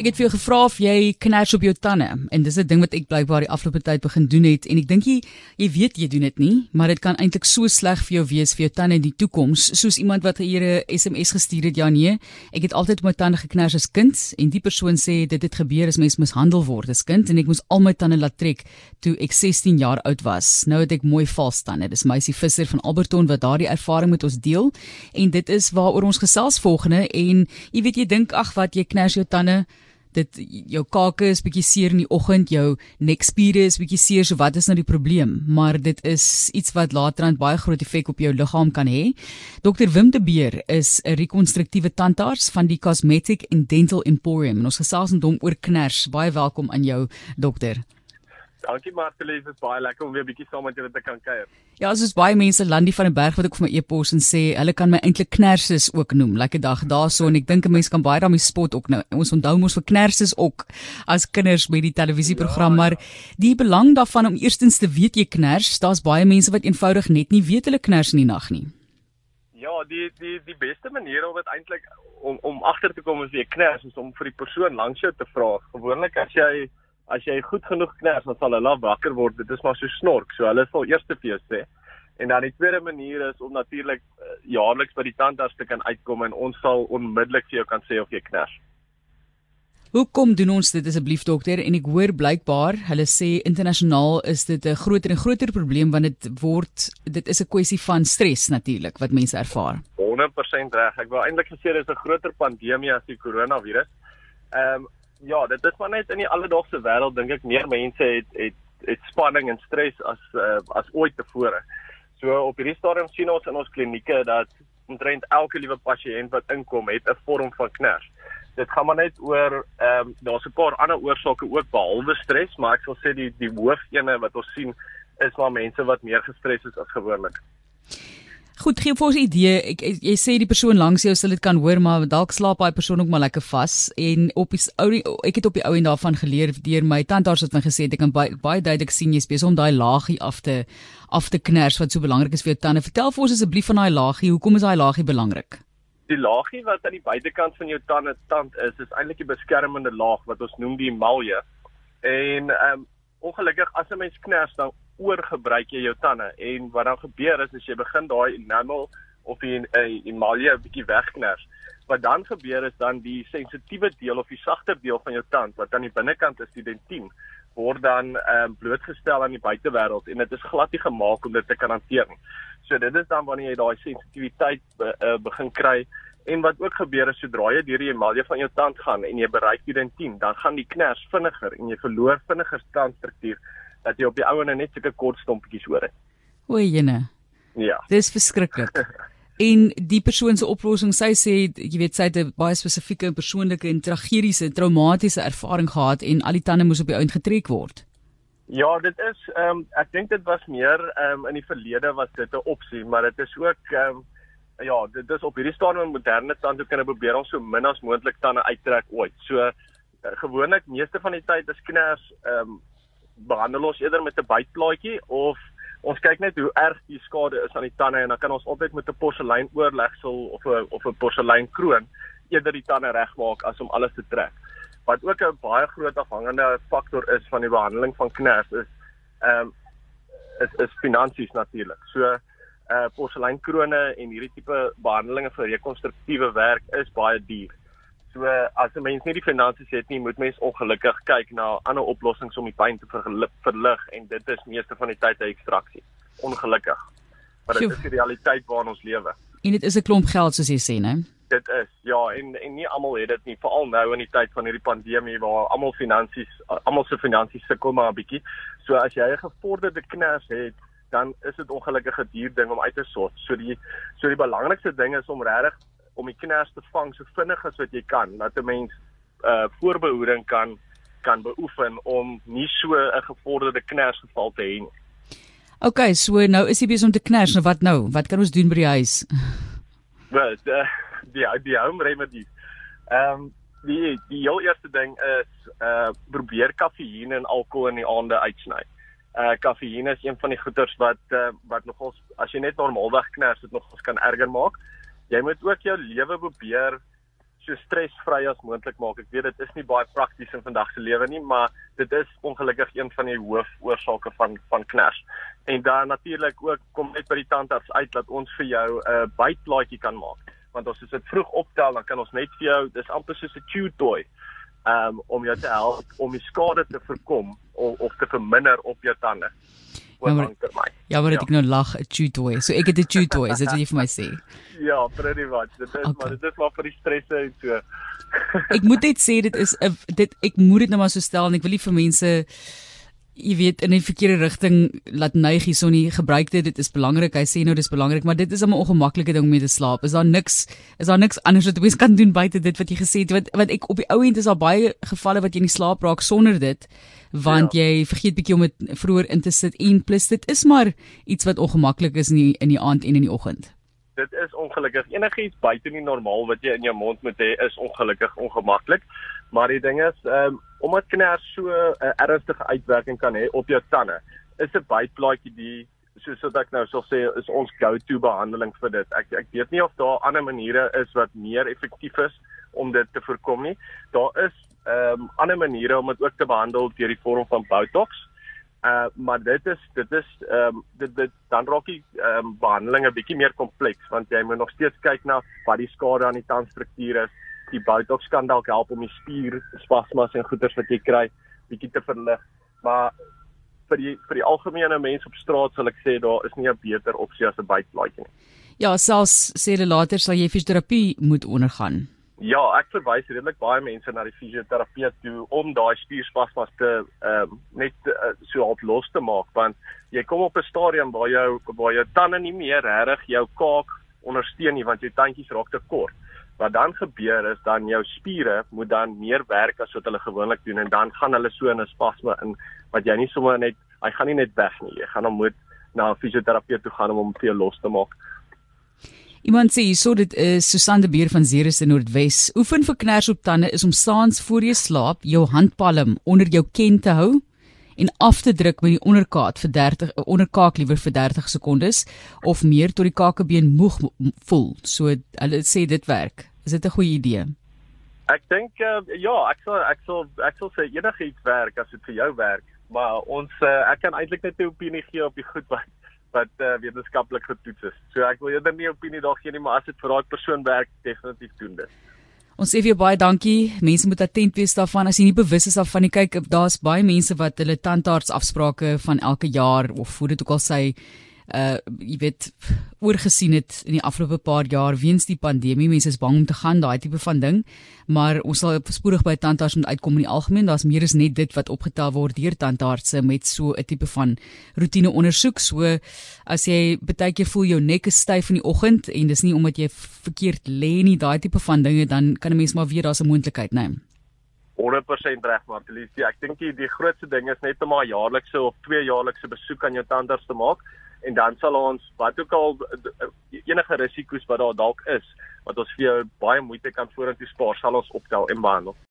Ek het vir jou gevra of jy kners op jou tande. En dis 'n ding wat ek blykbaar die afgelope tyd begin doen het. En ek dink jy jy weet jy doen dit nie, maar dit kan eintlik so sleg vir jou wees vir jou tande in die toekoms, soos iemand wat hier 'n SMS gestuur het, ja nee, ek het altyd my tande gekners as kind. En die persoon sê dit het gebeur as mens mishandel word as kind en ek moes al my tande laat trek toe ek 16 jaar oud was. Nou het ek mooi vals tande. Dis meisie Visser van Alberton wat daardie ervaring met ons deel. En dit is waaroor ons gesels volgende. En jy weet jy dink ag wat jy kners jou tande dit jou kake is bietjie seer in die oggend, jou nekspiere is bietjie seer, so wat is nou die probleem? Maar dit is iets wat laterand baie groot effek op jou liggaam kan hê. Dr Wim de Beer is 'n rekonstruktiewe tandarts van die Cosmetic and Dental Emporium en ons gesels met hom oor kners. Baie welkom aan jou dokter. Dankie Martelies, dit is baie lekker om weer 'n bietjie saam met julle te kan kuier. Ja, soos baie mense Landie van die Berg wat ook vir my e-pos en sê hulle kan my eintlik Knerses ook noem. Lekker dag daarso en ek dink 'n mens kan baie daarmee spot ook nou. Ons onthou mos vir Knerses ook as kinders met die televisieprogram, ja, maar die belang daarvan om eerstens te weet jy kners, daar's baie mense wat eenvoudig net nie weet hulle kners in die nag nie. Ja, die die die beste manier om dit eintlik om om agter te kom as jy kners is om vir die persoon langs jou te vra. Gewoonlik as jy as jy goed genoeg kners dan sal hulle wakker word. Dit is maar so snork. So hulle sal eers vir jou sê. En dan die tweede manier is om natuurlik uh, jaarliks by die tandarts te kan uitkom en ons sal onmiddellik vir jou kan sê of jy kners. Hoekom doen ons dit asseblief dokter? En ek hoor blykbaar hulle sê internasionaal is dit 'n groter en groter probleem want dit word dit is 'n kwessie van stres natuurlik wat mense ervaar. 100% reg. Ek wou eintlik gesê dit is 'n groter pandemie as die koronavirus. Ehm um, ja, dit is maar net in die alledaagse wêreld dink ek meer mense het het het spanning en stres as uh, as ooit tevore. So op hierdie stadium sien ons in ons klinieke dat omtrent elke liewe pasiënt wat inkom het 'n vorm van kners. Dit gaan maar net oor ehm um, daar's 'n paar ander oorsake ook behalwe stres, maar ek sal sê die die hoofene wat ons sien is maar mense wat meer gestres is as gewoonlik. Goed, gee vir ons 'n idee. Ek, ek jy sê die persoon langs jou sal dit kan hoor, maar dalk slaap daai persoon ook maar lekker vas en op die ou ek het op die ou en daarvan geleer deur my tandarts het my gesê ek kan baie baie duidelik sien jy spesiaal om daai laagie af te af te kners wat so belangrik is vir jou tande. Vertel vir ons asseblief van daai laagie. Hoekom is daai laagie belangrik? Die laagie wat aan die buitekant van jou tande tand is, is eintlik 'n beskermende laag wat ons noem die emalje. En ehm um, ongelukkig as 'n mens kners dan oorgebruik jy jou tande. En wat dan gebeur is as jy begin daai enamel of die uh, emalje 'n bietjie wegkners. Wat dan gebeur is dan die sensitiewe deel of die sagter deel van jou tand wat aan die binnekant is die dentien word dan um, blootgestel aan die buitewêreld en dit is glad nie gemaak om dit te kan hanteer nie. So dit is dan wanneer jy daai sensitiwiteit be, uh, begin kry. En wat ook gebeur is sodra jy deur die emalje van jou tand gaan en jy bereik die dentien, dan gaan die kners vinniger en jy verloor vinniger tandstruktuur dat jy op die ouene net sulke kort stompetjies hoor het. O, jene. Ja. Dis verskriklik. en die persoon se oplossing, sy sê jy weet sy het 'n baie spesifieke en persoonlike en tragiese, traumatiese ervaring gehad en al die tande moes op die ount getrek word. Ja, dit is ehm um, ek dink dit was meer ehm um, in die verlede was dit 'n opsie, maar dit is ook ehm um, ja, dit is op hierdie stadium in moderne tandheelkunde probeer om so min as moontlik tande uittrek ooit. So uh, gewoonlik meeste van die tyd is kners ehm um, behandel ons eerder met 'n bytplaatjie of ons kyk net hoe erg die skade is aan die tande en dan kan ons altyd met 'n porselein oorlegsel of 'n of 'n porselein kroon eerder die tande regmaak as om alles te trek. Wat ook 'n baie groot afhangende faktor is van die behandeling van kners is ehm um, is is finansies natuurlik. So uh eh, porseleinkrone en hierdie tipe behandelings vir rekonstruktiewe werk is baie duur. So as 'n mens nie die finansies het nie, moet mens ongelukkig kyk na ander oplossings om die pyn te verlig en dit is meeste van die tyd 'n ekstraksie. Ongelukkig. Maar dit is die realiteit waarin ons lewe. En dit is 'n klomp geld soos jy sê, né? Dit is. Ja, en en nie almal het dit nie, veral nou in die tyd van hierdie pandemie waar almal finansies almal se finansies sukkel maar 'n bietjie. So as jy 'n gevorderde kners het, dan is dit ongelukkig 'n duur ding om uit te sort. So die so die belangrikste ding is om regtig om die kners te vang so vinnig as wat jy kan, dat 'n mens uh voorbehoeding kan kan beoefen om nie so 'n gevorderde knersgeval te hê nie. OK, so nou is jy besig om te kners, nou wat nou? Wat kan ons doen by die huis? Wel, die die die home remedies. Ehm um, die die heel eerste ding is uh probeer kafeïne en alkohol in die aande uitsny. Uh kafeïne is een van die goeters wat uh, wat nogals as jy net normaalweg kners, dit nogals kan erger maak jy moet ook jou lewe probeer so stresvry as moontlik maak. Ek weet dit is nie baie prakties in vandag se lewe nie, maar dit is ongelukkig een van die hoofoorsake van van kners. En dan natuurlik ook kom net by die tandarts uit dat ons vir jou 'n uh, bytplaatjie kan maak. Want as ons dit vroeg optel, dan kan ons net vir jou, dis amper soos 'n chew toy. Um om jou te help om die skade te voorkom of, of te verminder op jou tande. Ja, maar, ja, maar ja. ek nou lag 'n chew toy. So ek het 'n chew toy, is dit wat jy vir my sê? Ja, pretty much. Dit is okay. maar dit is maar vir die stresse en so. ek moet net sê dit is 'n dit ek moet dit nou maar so stel en ek wil nie vir mense jy weet in 'n verkeerde rigting laat neig hier so nie gebruik dit. Dit is belangrik. Hy sê nou dis belangrik maar dit is 'n ongemaklike ding om mee te slaap. Is daar niks is daar niks anders wat jy kan doen buite dit wat jy gesê het? Wat wat ek op die ou end is daar baie gevalle wat jy nie slaap raak sonder dit want ja. jy vergeet bietjie om dit vroeër in te sit en plus dit is maar iets wat ongemaklik is in die, in die aand en in die oggend. Dit is ongelukkig. Enigiets buite die normaal wat jy in jou mond moet hê is ongelukkig ongemaklik. Maar die ding is, ehm um, omdat kners so 'n uh, ernstige uitwerking kan hê op jou tande, is 'n bytplaatjie die soos wat ek nou sal sê is ons go-to behandeling vir dit. Ek ek weet nie of daar ander maniere is wat meer effektief is om dit te voorkom nie. Daar is ehm um, ander maniere om dit ook te behandel deur die vorm van Botox. Uh maar dit is dit is ehm um, dit dit dan raak die ehm um, behandeling 'n bietjie meer kompleks want jy moet nog steeds kyk na wat die skade aan die tandstruktuur is. Die botox kan dalk help om die spier spasmas en goeters wat jy kry bietjie te verlig. Maar vir die vir die algemene mens op straat sal ek sê daar is nie 'n beter opsie as 'n bytplaatjie nie. Ja, selfs sê hulle later sal jy fisioterapie moet ondergaan. Ja, ek verwys redelik baie mense na die fisioterapeut toe om daai spierspasmas te ehm um, net uh, so half los te maak want jy kom op 'n stadium waar jou waar jou tande nie meer regtig jou kaak ondersteun nie want jou tandjies raak te kort. Wat dan gebeur is dan jou spiere moet dan meer werk as wat hulle gewoonlik doen en dan gaan hulle so in 'n spasme in wat jy nie sommer net hy gaan nie net weg nie. Jy gaan hom moet na 'n fisioterapeut toe gaan om hom jou los te maak. Iemand sê hierso dit is Susan de Beer van Zeres in Noordwes. Oefen vir kners op tande is om saans voor jy slaap jou handpalm onder jou ken te hou en af te druk met die onderkaak vir 30 onderkaak liewer vir 30 sekondes of meer tot die kakebeen moeg voel. So hulle sê dit werk. Is dit 'n goeie idee? Ek dink uh, ja, ek sal ek sal ek sal sê enigiets werk as dit vir jou werk, maar ons uh, ek kan eintlik net 'n opinie gee op die goed wat wat uh, wetenskaplik getoets is. So ek wil eerder nie opinie daar gee nie, maar as dit vir daai persoon werk, definitief doen dit. Ons sê vir jou baie dankie. Mense moet attent wees daarvan as jy nie bewus is daarvan nie. Kyk, daar's baie mense wat hulle tandarts afsprake van elke jaar of hoe dit ook al sê uh jy weet oorgesien het in die afgelope paar jaar weens die pandemie mense is bang om te gaan daai tipe van ding. Maar ons sal spoedig by tandarts moet uitkom in die algemeen. Daar's meer as net dit wat opgetel word deur tandartse met so 'n tipe van roetine ondersoek. So as jy baie keer voel jou nek is styf in die oggend en dis nie omdat jy verkeerd lê nie daai tipe van dinge dan kan 'n mens maar weer daar's 'n moontlikheid neem 100% reg maar Felicia ek dink die, die grootste ding is net om 'n jaarlikse of twee jaarlikse besoek aan jou tandarts te maak en dan sal ons wat ook al enige risiko's wat daar dalk is wat ons vir jou baie moeite kan vorentoe spaar sal ons optel en behandel